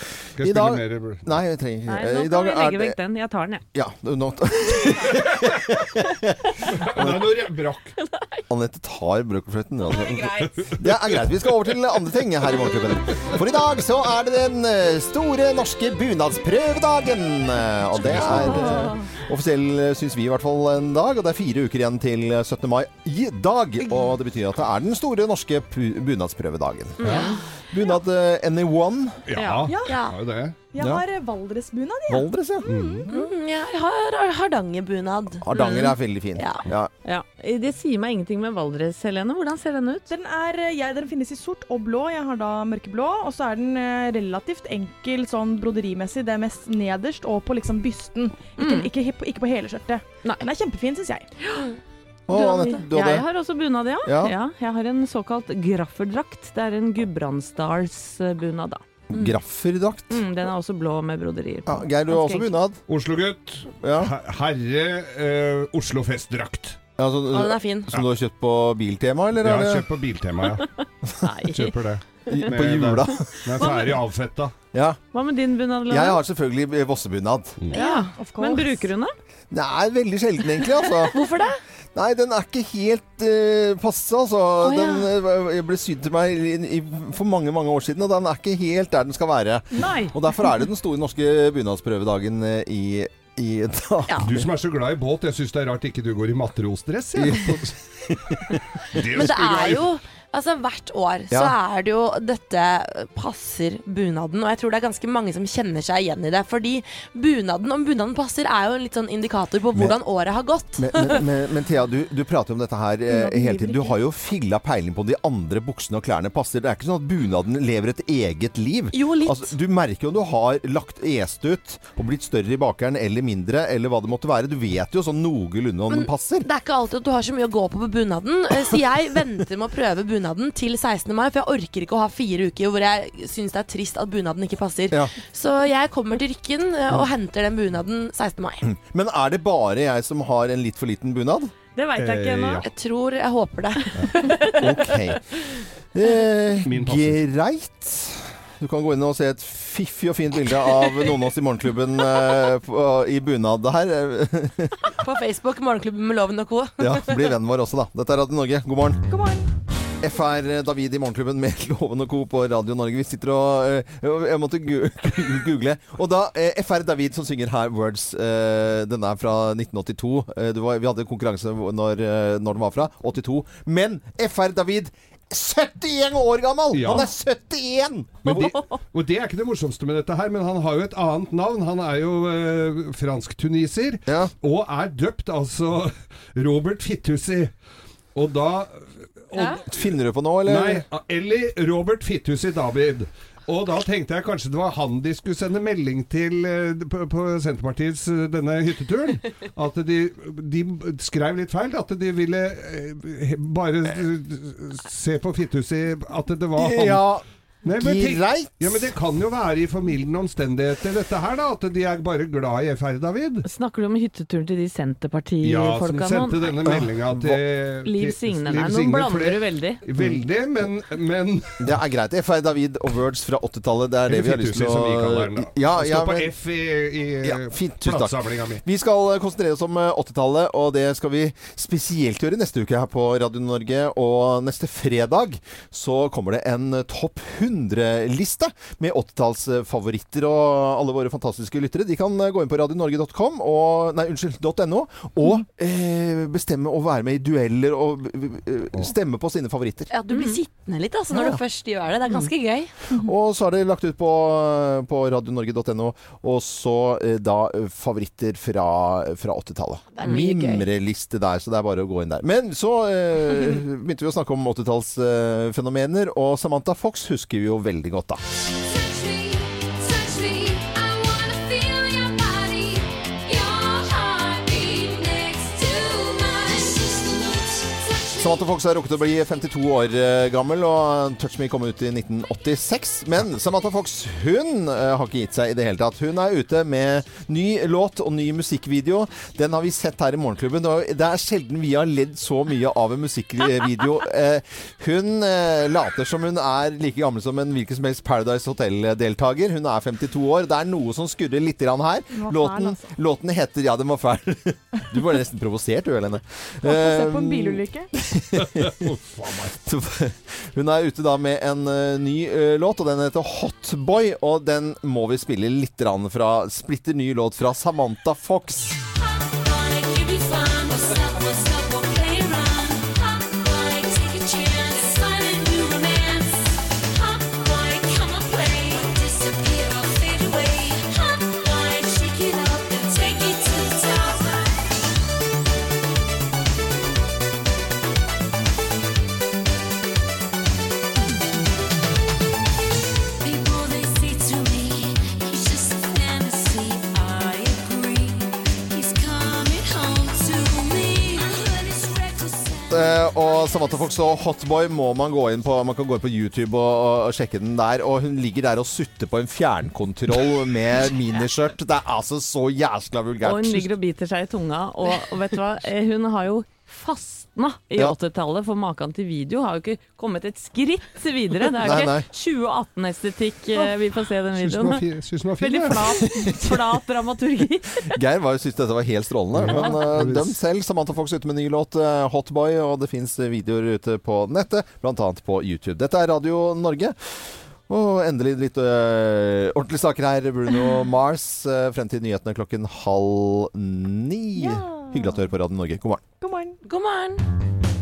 I dag- mer? Nei, jeg trenger Nei, ikke. nå I kan dag vi er legge det vekk den. Jeg tar den, jeg. Ja, nå er noe brakk. Anette tar brøkkelfløyten. Det er greit. Vi skal over til andre ting her i Morgenklubben. For i dag så er det den eh, store norske bunadsprøvedagen. Eh, Og det er eh, offisiell, syns vi i hvert fall, en dag. Og det er fire uker igjen til 17. mai i dag. Og det betyr at det er den store norske bunadsprøvedagen. bunadsprøvedagen. Bunad eh, anyone? Ja, Ja. Ja. har jo det. Jeg har eh, Valdresbunad, jeg. Valdres, ja. Mm, jeg har hardangerbunad. Hardanger er veldig fin. Ja. Ja. Ja. Det sier meg ingenting med Valdres, Helene. Hvordan ser den ut? Den, er, eh, jeg, den finnes i sort og blå. Jeg har da mørkeblå. Og så er den relativt enkel sånn broderimessig. Det er mest nederst og på liksom bysten. Ikke, Mm. ikke, ikke, ikke på hele skjørtet. Nei. Den er kjempefin, syns jeg. Å, Anette, du jeg har også bunad, ja. Ja. Jeg har en såkalt grafferdrakt. Det er en Gudbrandsdalsbunad, da. grafferdrakt. Mm, den er også blå med broderier Ja. Geir, du har også bunad. Oslo-gutt. Ja. Herre eh, Oslo Festdrakt. Ja, så, Og den er fin. som du har kjøpt på Biltema, eller? Er har kjøpt på Biltema, ja. Nei. Kjøper det. Med, på jula? Den er ferdig avfetta. Ja. Hva med din bunad? Jeg har selvfølgelig Vossebunad. ja. Of course. Men bruker hun den? Nei, veldig sjelden egentlig, altså. Hvorfor det? Nei, den er ikke helt uh, passe, altså. Oh, ja. Den eh, ble sydd til meg i, i, for mange, mange år siden, og den er ikke helt der den skal være. Nei. Og derfor er det den store norske bunadsprøvedagen eh, i, i dag. Ja. Du som er så glad i båt, jeg syns det er rart ikke du går i matrosdress. Ja. Det Men det er jo Altså Hvert år så er det jo dette passer bunaden, og jeg tror det er ganske mange som kjenner seg igjen i det. Fordi bunaden, om bunaden passer, er jo en litt sånn indikator på hvordan året har gått. Men, men, men, men Thea, du, du prater om dette her eh, hele tiden. Du har jo filla peiling på om de andre buksene og klærne passer. Det er ikke sånn at bunaden lever et eget liv. Jo, litt. Altså, du merker jo om du har lagt est ut og blitt større i bakeren eller mindre, eller hva det måtte være. Du vet jo sånn noenlunde om Men- den passer. Det er ikke alltid at du har så mye å gå på på bunaden, eh, så jeg venter med å prøve bunaden til 16. mai, for jeg orker ikke å ha fire uker hvor jeg syns det er trist at bunaden ikke passer. Ja. Så jeg kommer til Rykken eh, og henter den bunaden 16. mai. Men er det bare jeg som har en litt for liten bunad? Det veit jeg ikke Eh, ennå. ja. Jeg tror Jeg håper det. Ok. Eh, greit. Du kan gå inn og se et fiffig og fint bilde av noen av oss i Morgenklubben eh, på, i bunad her. På Facebook, Morgenklubben med Loven og co. Ja, Bli vennen vår også, da. Dette er Radio Norge. God morgen. God morgen. FR David i Morgenklubben med Loven og Co. på Radio Norge. Vi sitter og eh, Jeg måtte google. Og da eh, FR David som synger her, 'Words'. eh, den er fra 1982. Eh, var, vi hadde konkurranse når, eh, når den var fra. 82. Men FR David 71 år gammel! Ja. Han er 71! Men det, og det er ikke det morsomste med dette her, men han har jo et annet navn. Han er jo eh, fransk-tuniser, Ja. og er døpt altså Robert Fittussi. Og da og, Finner du på noe, eller? Nei, eller Robert Fittussi David. Og da tenkte jeg kanskje det var han de skulle sende melding til eh, på, på Senterpartiets eh, denne hytteturen. At de, de skrev litt feil. At de ville eh, bare se på Fittussi At det var han. Ja, Nei, men tenk- greit. Ja, men det kan jo være i formildende omstendigheter, dette her, da. At de er bare glad i FR, David. Snakker du om hytteturen til de Ja, som Senterpartifolka sendte denne meldinga til Liv til- Signe. Liv Nei, nå Signe, for blander det- du veldig. Veldig, men, men Det er greit. FR David og Words fra 80-tallet. Det er det vi har lyst til Fittussi, å som vi kaller den. da. Ja, Det ja, står på F i, i Ja, fint, tusen takk. platesamlinga mi. Vi skal eh, konsentrere oss om eh, 80-tallet, og det skal vi spesielt gjøre neste uke her på Radio Norge. Og neste fredag så kommer det en eh, topp 100-liste med 80-tallsfavoritter. Og alle våre fantastiske lyttere de kan eh, gå inn på radionorge.com og Nei, unnskyld, .no og eh, bestemme å være med i dueller og eh, stemme på sine favoritter. Ja, du blir sittende litt altså, når Ja. du først gjør det. Det er ganske gøy. Og så er det lagt ut på, på radionorge.no, og så eh, da favoritter fra, fra 80-tallet. Det er mye gøy. Mimreliste der, så det er bare å gå inn der. Men så eh, begynte vi å snakke om 80-tallsfenomener, og Samantha Fox husker vi jo veldig godt, da. Samantha Fox har rukket å bli 52 år eh, gammel, og Touch Me kom ut i 1986. Men Samantha Fox hun eh, har ikke gitt seg i det hele tatt. Hun er ute med ny låt og ny musikkvideo. Den har vi sett her i Morgenklubben. og Det er sjelden vi har ledd så mye av en musikkvideo. Eh, Hun later som hun er like gammel som en hvilken som helst Paradise Hotel-deltaker. Hun er 52 år. Det er noe som skurrer litt her. Var Låten, altså. låten heter Ja, den var fæl. Du ble nesten provosert, du, Helene. Se på en Eh, bilulykke. Hun er ute da med en uh, ny uh, låt, og den heter Hotboy. Og den må vi spille litt fra splitter ny låt fra Samantha Fox. Og Samantha og Hotboy må man gå inn på. Man kan gå inn på YouTube og, og sjekke den der. Og hun ligger der og sutter på en fjernkontroll med miniskjørt. Det er altså så jæskla vulgært. Og hun ligger og biter seg i tunga. Og, og vet du hva, Eh, hun har jo fastna i Ja. 80-tallet, for maken til video har jo ikke kommet et skritt videre. Det er jo ikke 2018-estetikk eh, vi får se den videoen. Synes den var fin Veldig flat, flat dramaturgi. Geir var jo syntes dette var helt strålende. Men uh, døm selv. Samantha Fox ute med ny låt, uh, 'Hotboy', og det fins videoer ute på nettet, bl.a. på YouTube. Dette er Radio Norge. Og endelig litt øh, ordentlige saker her. Bruno Mars øh, frem til nyhetene klokken halv ni. Ja. Hyggelig at du hører på Radio Norge. God morgen. God morgen. God morgen.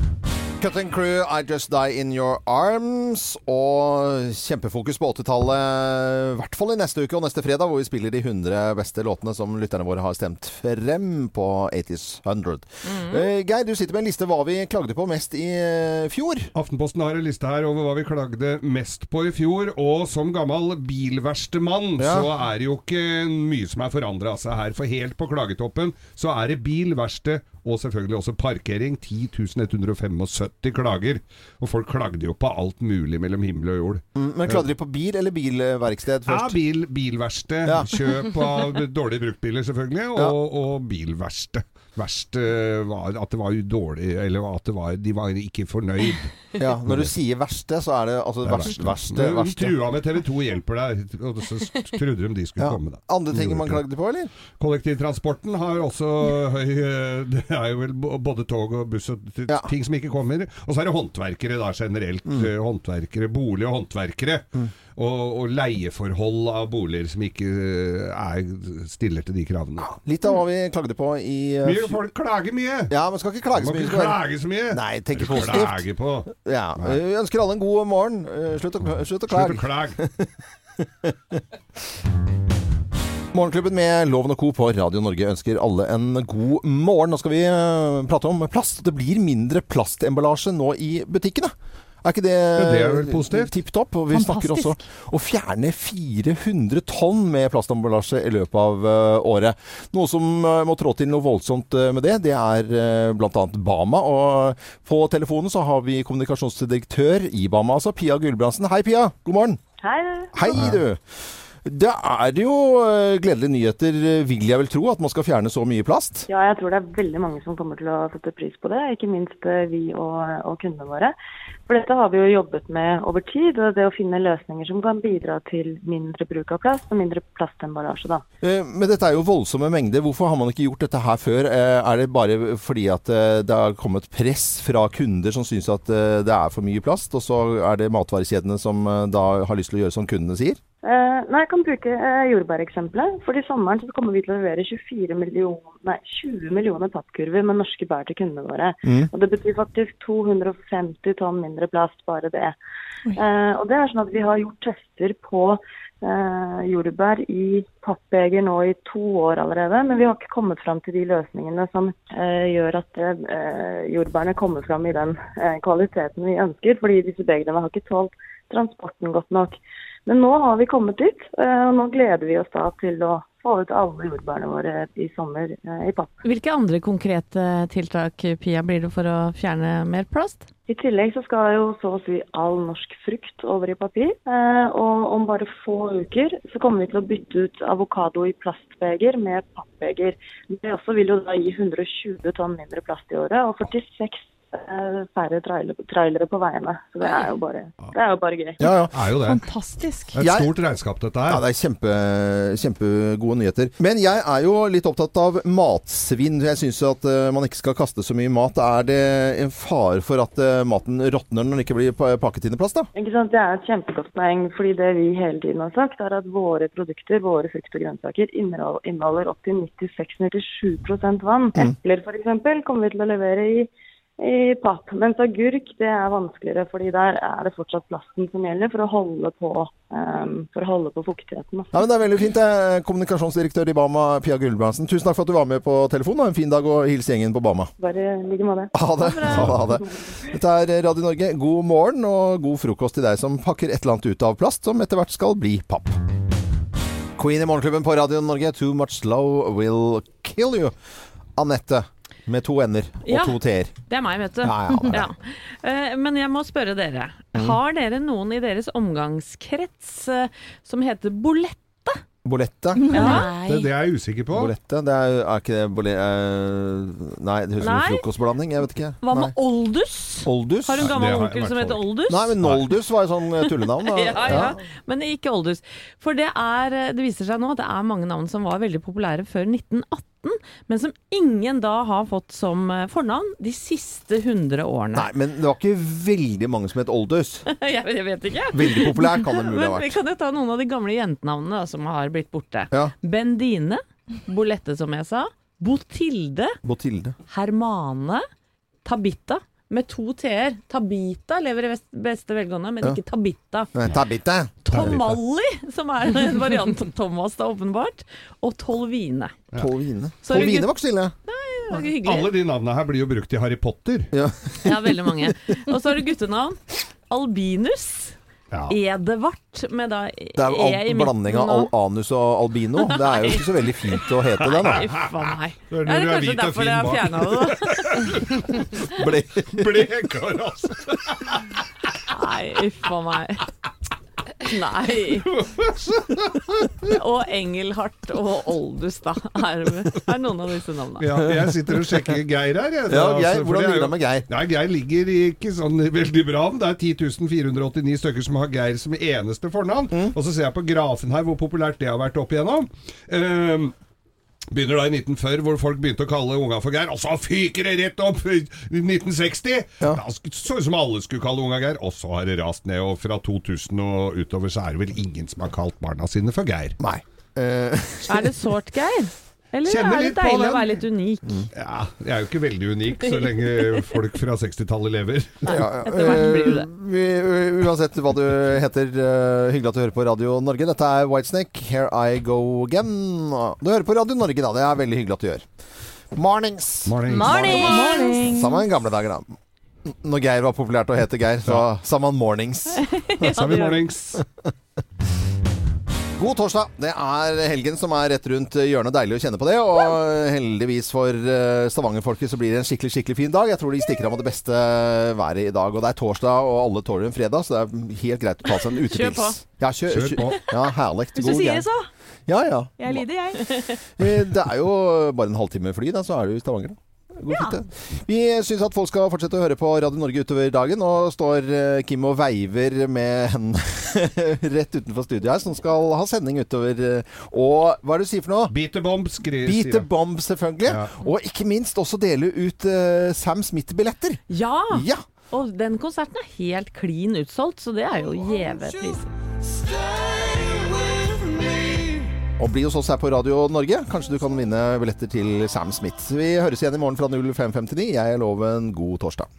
Cutting Crew, I Just Die In Your Arms. Og kjempefokus på 80-tallet, i hvert fall i neste uke og neste fredag, hvor vi spiller de 100 beste låtene som lytterne våre har stemt frem på 80's 100. Eh, Geir, du sitter med en liste hva vi klagde på mest i uh, fjor. Aftenposten har en liste her over hva vi klagde mest på i fjor. Og som gammel bilverkstemann Ja. så er det jo ikke mye som er forandra altså her. For helt på klagetoppen så er det bil, verksted og selvfølgelig også parkering. 10 175 klager. Og folk klagde jo på alt mulig mellom himmel og jord. Mm, Men klagde de på bil eller bilverksted Ja, først? bil, bilverksted. Ja. Kjøp av dårlige bruktbiler, selvfølgelig. Og, Ja. og bilverksted. Verst var at det var dårlig, eller at det var, de var ikke fornøyd. Ja, når du sier verste, så er det altså Det er verste. verste, verste. trua med TV 2 hjelper deg, og så trodde de de skulle Ja. komme. da. Andre ting man klagde på, eller? Kollektivtransporten har også høy eh, Det er jo vel både tog og buss og Ja. ting som ikke kommer. Og så er det håndverkere da generelt. Mm. Håndverkere, Bolig- og håndverkere. Og, og leieforhold av boliger som ikke eh, er, stiller til de kravene. Litt av hva vi klagde på i eh, Mye folk klager mye! Ja, man skal ikke klage så mye. ikke skal være- klage så mye! Nei, tenke Klage positivt. på. Ja, Vi ønsker alle en god morgen. Eh, Slutt å, slutt å Slutt å klage. Morgenklubben med Loven og Co. på Radio Norge ønsker alle en god morgen. Nå skal vi eh, prate om plast. Det blir mindre plastemballasje nå i butikkene. Er ikke det, det er vel positivt? tipp topp? Og vi snakker også om å fjerne 400 tonn med plastemballasje i løpet av eh, året. Noe som eh, må trå til noe voldsomt med det, det er bl.a. Bama. Og på telefonen så har vi kommunikasjonsdirektør i Bama, altså Pia Gulbrandsen. Hei Pia, god morgen. Hei. Hei du! Det er jo eh, gledelige nyheter, eh, vil jeg vel tro, at man skal fjerne så mye plast. Ja, jeg tror det er veldig mange som kommer til å sette pris på det, ikke minst eh, vi og, og kundene våre. For dette har vi jo jobbet med over tid, og det å finne løsninger som kan bidra til mindre bruk av plast og mindre plastemballasje. da. Men dette er jo voldsomme mengder. Hvorfor har man ikke gjort dette her før? Er det bare fordi at det har kommet press fra kunder som syns at det er for mye plast, og så er det matvarekjedene som da har lyst til å gjøre som kundene sier? Eh, nei, Jeg kan bruke eh, jordbæreksempelet. For i sommeren så kommer vi til å levere 24 millioner, nei, 20 millioner pappkurver med norske bær til kundene våre. Mm. Og Det betyr faktisk 250 tonn mindre plast, bare det. Eh, og det er sånn at Vi har gjort tester på eh, jordbær i pappbeger nå i to år allerede. Men vi har ikke kommet fram til de løsningene som eh, gjør at jordbærene kommer fram i den kvaliteten vi ønsker. Fordi disse begrene har ikke tålt transporten godt nok. Men nå har vi kommet dit, eh, og nå gleder vi oss da til å få ut alle jordbærene våre i sommer eh, i papp. Hvilke andre konkrete tiltak Pia, blir det for å fjerne mer plast? I tillegg så skal jo så å si all norsk frukt over i papir. Eh, og om bare få uker så kommer vi til å bytte ut avokado i plastbeger med pappbeger. Det også vil jo da gi 120 tonn mindre plast i året og 46 eh, færre trailer, trailere på veiene. Så det er jo bare, det er jo bare gøy. Ja, ja. Er jo det. Fantastisk. Det er et stort regnskap, dette Ja, her. det er kjempe, kjempegode nyheter. Men jeg er jo litt opptatt av matsvinn. Jeg syns at eh, man ikke skal kaste så mye mat. Er det en fare for at eh, maten råtner når den ikke blir pakket inn i plast? da? Ikke sant? Det er et kjempegodt poeng. fordi Det vi hele tiden har sagt, er at våre produkter, våre frukt og grønnsaker, innehol- inneholder opptil 96-97% vann. Epler f.eks. kommer vi til å levere i, i papp. Mens agurk det er vanskeligere, fordi der er det fortsatt plasten som gjelder for å holde på, um, for å holde på fuktigheten. Ja, men Det er veldig fint. eh, Kommunikasjonsdirektør i Bama, Pia Gulbrandsen. Tusen takk for at du var med på telefon. Ha en fin dag, og hils gjengen på Bama. Bare ligge med det. Ha det. Ha det, ha det. Dette er Radio Norge. God morgen og god frokost til deg som pakker et eller annet ut av plast, som etter hvert skal bli papp. Queen i Morgenklubben på Radio Norge. Too much slow will kill you. Anette. Med to n-er og Ja. to t-er. Det er meg, vet du. Ja, ja. Eh, Men jeg må spørre dere. Har dere noen i deres omgangskrets eh, som heter bolett? Bolette. Ja. Det, det er jeg usikker på. Bolette, det er, er ikke det bole, uh, Nei, det høres ut som frokostblanding. Jeg vet ikke. Hva Nei. med oldus? Oldus? Har du en gammel det har jeg i onkel som heter oldus? Nei, men Noldus var jo sånn tullenavn. ja, ja, ja. Men ikke oldus. For det, er, det viser seg nå at det er mange navn som var veldig populære før 1918, men som ingen da har fått som eh, fornavn de siste 100 årene. Nei, men det var ikke veldig mange som het Oldus. jeg, jeg vet ikke. Veldig populær kan det mulig ha Men vi kan jo ta noen av de gamle jentenavnene da, som har blitt borte. Ja. Bendine, Bolette som jeg sa, Botilde, Botilde. Hermane, Tabita. Med to t-er. Tabita lever i vest- beste velgående, men Ja. ikke Tabita. Tabita. Tomali, som er en variant av Thomas, da, åpenbart. Og Tolvine. Tolvine. Er det Tolvine var ikke stille. Nei. Alle de navnene her blir jo brukt i Harry Potter. Ja. Ja, veldig mange. Og så har du guttenavn. Albinus. Ja. Edvard, med da E Det er jo i midten blanding av al anus og albino. Det er jo ikke så veldig fint å hete det, da. Uff a meg. Det er Ja, når det du er er kanskje hvit og derfor fin jeg har bak. fjerna det, da. Ble. Blekar, altså. Nei, uff a meg. Nei. Og Engelhardt og Oldus, da, er, er noen av disse navnene. Ja, jeg sitter og sjekker Geir her. Jeg, Ja, Altså, Geir, altså, hvordan er ligger det med Geir? Nei, Geir ligger ikke sånn veldig bra an. Det er 10.489 stykker som har Geir som eneste fornavn. Mm. Og så ser jeg på grafen her hvor populært det har vært opp igjennom. Ehm, Begynner da i 1940, hvor folk begynte å kalle unga for Geir. Og så fyker det rett opp i 1960! Ja. Da så ut som alle skulle kalle unga Geir. Og så har det rast ned. Og fra 2000 og utover så er det vel ingen som har kalt barna sine for Geir. Nei. Uh... Er det sårt, Geir? Eller Kjenner er det litt på deilig den. å være litt unik? Ja, jeg er jo ikke veldig unik så lenge folk fra 60-tallet lever. ja, etter hvert blir du det. eh, vi- Uansett hva du heter, eh, hyggelig at du hører på Radio Norge. Dette er Whitesnake, Here I Go Again. Du hører på Radio Norge, da. Det er veldig hyggelig at du gjør. Mornings. Morning. Morning! Samme i gamle dager, da. Når Geir var populært og hete Geir, så sa man mornings. Så sa vi mornings. God torsdag. Det er helgen som er rett rundt hjørnet. Deilig å kjenne på det. Og heldigvis for stavangerfolket Stavanger-folket så blir det en skikkelig skikkelig fin dag. Jeg tror de stikker av med det beste været i dag. Og det er torsdag, og alle tåler en fredag, så det er helt greit å ta seg en utepils. Kjør på. Ja, kjør, Kjør på. Ja, herlig. Hvis du God sier det, så. Ja, ja. Jeg lider, jeg. Eh, Det er jo bare en halvtime fly, da, så er du i Stavanger. da. Det. Vi syns at folk skal fortsette å høre på Radio Norge utover dagen. Nå står eh, Kim og veiver med hendene rett utenfor studioet her, som skal ha sending utover. eh, Og hva er det du sier for noe? Beat the bomb, skriver Beat the bomb, selvfølgelig. Ja. Og ikke minst også dele ut uh, Sam Smith-billetter. Ja! Ja! Og den konserten er helt klin utsolgt, så det er jo gjeve priser. Og bli hos oss her på Radio Norge. Kanskje du kan vinne billetter til Sam Smith. Vi høres igjen i morgen fra 05.59. Jeg lover en god torsdag.